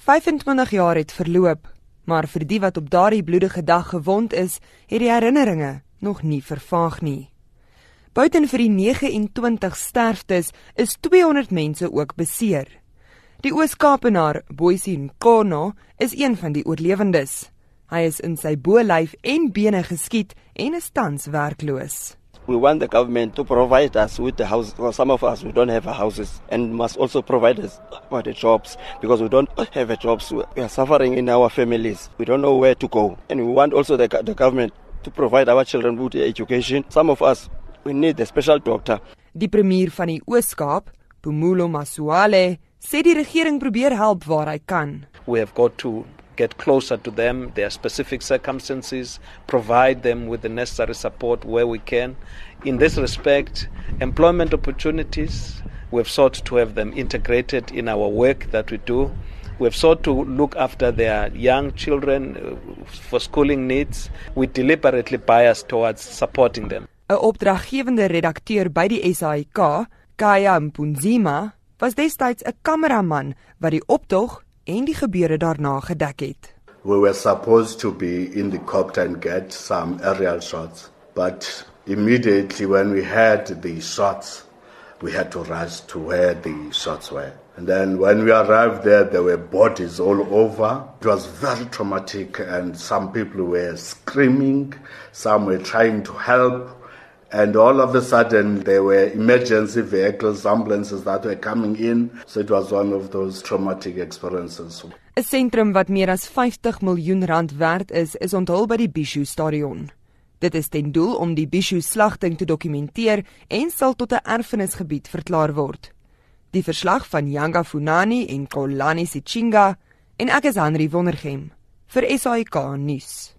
25 jaar het verloop, maar vir die wat op daardie bloedige dag gewond is, het die herinneringe nog nie vervaag nie. Buiten vir die 29 sterftes is 200 mense ook beseer. Die Oos-Kaapenaar, Boysie Nkono, is een van die oorlewendes. Hy is in sy bolyf en bene geskiet en is tans werkloos. We want the government to provide us with the house. Well, some of us we don't have houses, and must also provide us with the jobs because we don't have a jobs. We are suffering in our families. We don't know where to go, and we want also the, the government to provide our children with education. Some of us we need a special doctor. Die premier van die Oos-Kaap, Pumulo Masuale, sê die regering probeer help waar hy kan. We have got to get closer to them, their specific circumstances, provide them with the necessary support where we can. In this respect, employment opportunities, we've sought to have them integrated in our work that we do. We've sought to look after their young children uh, for schooling needs. We deliberately bias towards supporting them. 'n Opdraggewende redakteur by die SAIK, Kaya Mpunzima, was destyds 'n kameraman wat die optog en die gebeure daarna gedek het. We were supposed to be in the copter and get some aerial shots, but immediately when we had the shots, we had to rush to where the shots were. And then when we arrived there, there were bodies all over. It was very traumatic, and some people were screaming, some were trying to help, and all of a sudden there were emergency vehicles ambulances that were coming in. So it was one of those traumatic experiences. 'n sentrum wat meer as 50 miljoen rand werd is is onthul by die Bishu stadion. Dit is ten doel om die Bishu slagting te dokumenteer en sal tot 'n erfenisgebied verklaar word. Die verslag van Yanga Funani en Kolani Sichinga en ek is Henry Wondergem vir SAK nuus